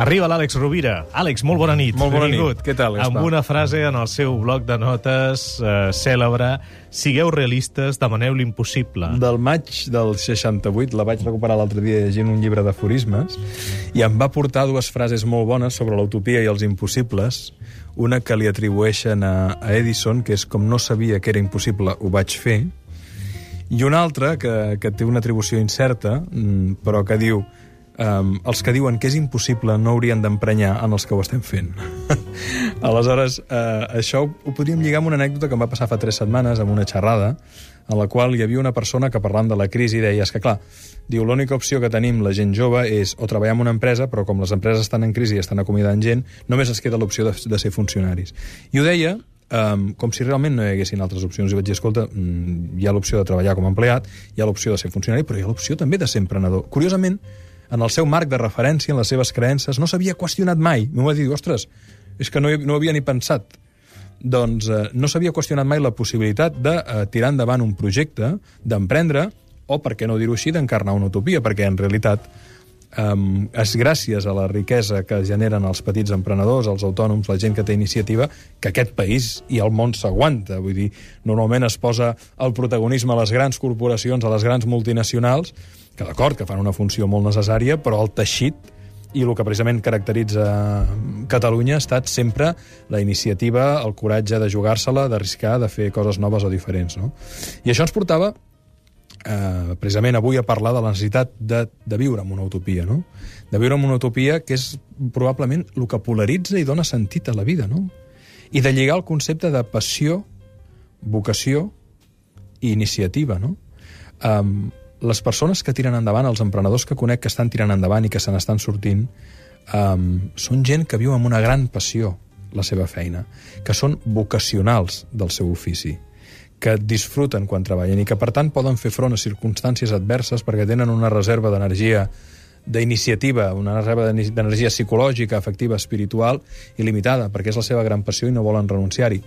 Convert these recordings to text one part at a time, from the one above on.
Arriba l'Àlex Rovira. Àlex, molt bona nit. Molt bona Benvingut. nit. Què tal, Amb una frase en el seu bloc de notes eh, cèlebre. Sigueu realistes, demaneu l'impossible. Del maig del 68 la vaig recuperar l'altre dia llegint un llibre d'aforismes i em va portar dues frases molt bones sobre l'utopia i els impossibles. Una que li atribueixen a, a Edison, que és com no sabia que era impossible, ho vaig fer, i una altra que, que té una atribució incerta, mm, però que diu um, els que diuen que és impossible no haurien d'emprenyar en els que ho estem fent. Aleshores, eh, això ho, podríem lligar amb una anècdota que em va passar fa tres setmanes amb una xerrada en la qual hi havia una persona que parlant de la crisi deia és que clar, diu l'única opció que tenim la gent jove és o treballar en una empresa però com les empreses estan en crisi i estan acomiadant gent només ens queda l'opció de, de ser funcionaris. I ho deia um, com si realment no hi haguessin altres opcions. I vaig dir, escolta, mm, hi ha l'opció de treballar com a empleat, hi ha l'opció de ser funcionari, però hi ha l'opció també de ser emprenedor. Curiosament, en el seu marc de referència, en les seves creences, no s'havia qüestionat mai. M'ho va dir, ostres, és que no, no havia ni pensat. Doncs eh, no s'havia qüestionat mai la possibilitat de eh, tirar endavant un projecte, d'emprendre, o, per què no dir-ho així, d'encarnar una utopia, perquè en realitat um, és gràcies a la riquesa que generen els petits emprenedors, els autònoms, la gent que té iniciativa, que aquest país i el món s'aguanta. Vull dir, normalment es posa el protagonisme a les grans corporacions, a les grans multinacionals, que d'acord, que fan una funció molt necessària, però el teixit i el que precisament caracteritza Catalunya ha estat sempre la iniciativa, el coratge de jugar-se-la, d'arriscar, de fer coses noves o diferents. No? I això ens portava eh, precisament avui a parlar de la necessitat de, de viure en una utopia, no? De viure en una utopia que és probablement el que polaritza i dona sentit a la vida, no? I de lligar el concepte de passió, vocació i iniciativa, no? Um, les persones que tiren endavant, els emprenedors que conec que estan tirant endavant i que se n'estan sortint, um, són gent que viu amb una gran passió la seva feina, que són vocacionals del seu ofici, que disfruten quan treballen i que, per tant, poden fer front a circumstàncies adverses perquè tenen una reserva d'energia d'iniciativa, una reserva d'ener- d'energia psicològica, afectiva, espiritual il·limitada, perquè és la seva gran passió i no volen renunciar-hi.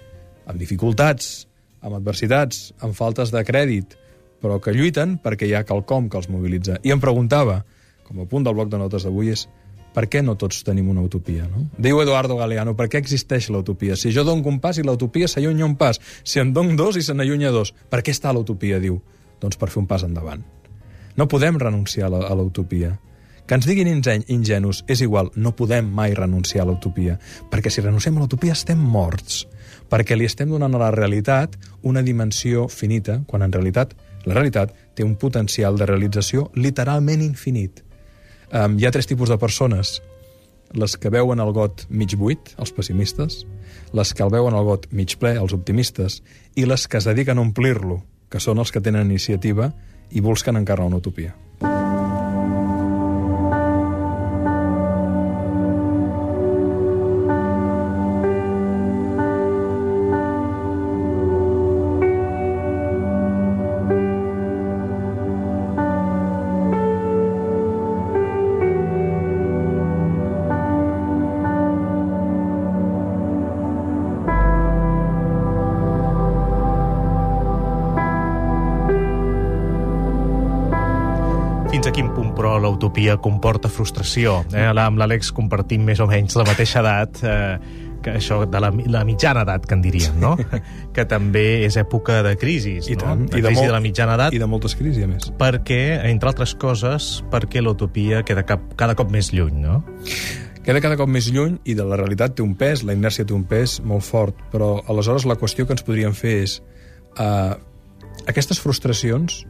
Amb dificultats, amb adversitats, amb faltes de crèdit, però que lluiten perquè hi ha quelcom que els mobilitza. I em preguntava, com a punt del bloc de notes d'avui, és per què no tots tenim una utopia? No? Diu Eduardo Galeano, per què existeix l'utopia? Si jo dono un pas i l'utopia s'allunya un pas, si en dono dos i se n'allunya dos, per què està l'utopia? Diu, doncs per fer un pas endavant. No podem renunciar a l'utopia. Que ens diguin ingen- ingenus és igual, no podem mai renunciar a l'utopia, perquè si renunciem a l'utopia estem morts, perquè li estem donant a la realitat una dimensió finita, quan en realitat la realitat té un potencial de realització literalment infinit. Um, hi ha tres tipus de persones. Les que veuen el got mig buit, els pessimistes, les que el veuen el got mig ple, els optimistes, i les que es dediquen a omplir-lo, que són els que tenen iniciativa i busquen encarnar una utopia. Fins a quin punt, però, l'utopia comporta frustració? Eh? Amb l'Àlex compartim més o menys la mateixa edat, eh, que això de la, la mitjana edat, que en diríem, no? que també és època de crisis, I no? tant. De crisi de, molt- la mitjana edat, I de moltes crisis, a més. perquè, entre altres coses, perquè l'utopia queda cap, cada cop més lluny, no? Queda cada cop més lluny i de la realitat té un pes, la inèrcia té un pes molt fort, però aleshores la qüestió que ens podríem fer és uh, aquestes frustracions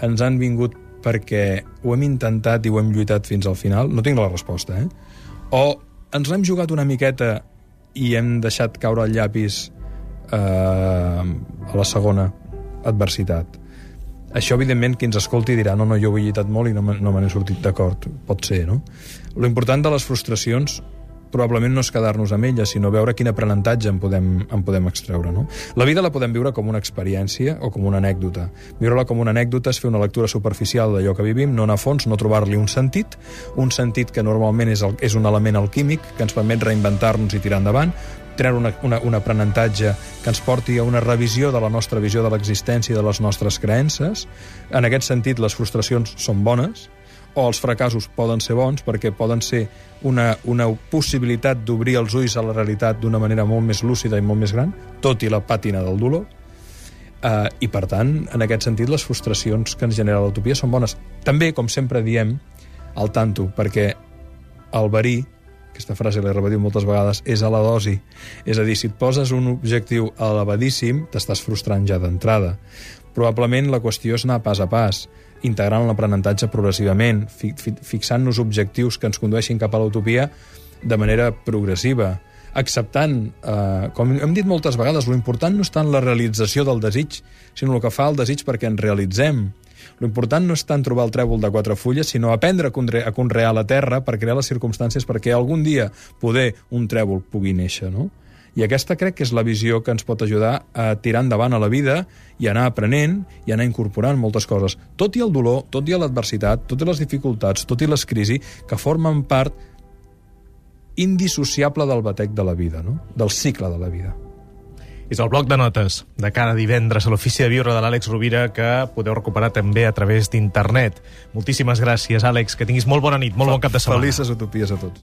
ens han vingut perquè ho hem intentat i ho hem lluitat fins al final, no tinc la resposta, eh? O ens l'hem jugat una miqueta i hem deixat caure el llapis eh, a la segona adversitat. Això, evidentment, qui ens escolti dirà no, no, jo ho he lluitat molt i no no me n'he sortit d'acord. Pot ser, no? Lo important de les frustracions probablement no és quedar-nos amb elles, sinó veure quin aprenentatge en podem, en podem extreure. No? La vida la podem viure com una experiència o com una anècdota. Viure-la com una anècdota és fer una lectura superficial d'allò que vivim, no anar a fons, no trobar-li un sentit, un sentit que normalment és, el, és un element alquímic que ens permet reinventar-nos i tirar endavant, treure una, una, un aprenentatge que ens porti a una revisió de la nostra visió de l'existència i de les nostres creences. En aquest sentit, les frustracions són bones, o els fracassos poden ser bons perquè poden ser una, una possibilitat d'obrir els ulls a la realitat d'una manera molt més lúcida i molt més gran, tot i la pàtina del dolor. Uh, I, per tant, en aquest sentit, les frustracions que ens genera l'utopia són bones. També, com sempre diem, al tanto, perquè el verí, aquesta frase l'he repetit moltes vegades, és a la dosi. És a dir, si et poses un objectiu elevadíssim, t'estàs frustrant ja d'entrada. Probablement la qüestió és anar pas a pas, integrant l'aprenentatge progressivament, fi, fi, fixant-nos objectius que ens condueixin cap a l'utopia de manera progressiva, acceptant, eh, com hem dit moltes vegades, lo important no és tant la realització del desig, sinó el que fa el desig perquè ens realitzem. Lo important no és tant trobar el trèvol de quatre fulles, sinó aprendre a conrear la terra per crear les circumstàncies perquè algun dia poder un trèvol pugui néixer, no? I aquesta crec que és la visió que ens pot ajudar a tirar endavant a la vida i anar aprenent i anar incorporant moltes coses. Tot i el dolor, tot i l'adversitat, tot i les dificultats, tot i les crisis, que formen part indissociable del batec de la vida, no? del cicle de la vida. És el bloc de notes de cada divendres a l'Ofici de Viure de l'Àlex Rovira que podeu recuperar també a través d'internet. Moltíssimes gràcies, Àlex. Que tinguis molt bona nit, molt bon cap de setmana. Felices utopies a tots.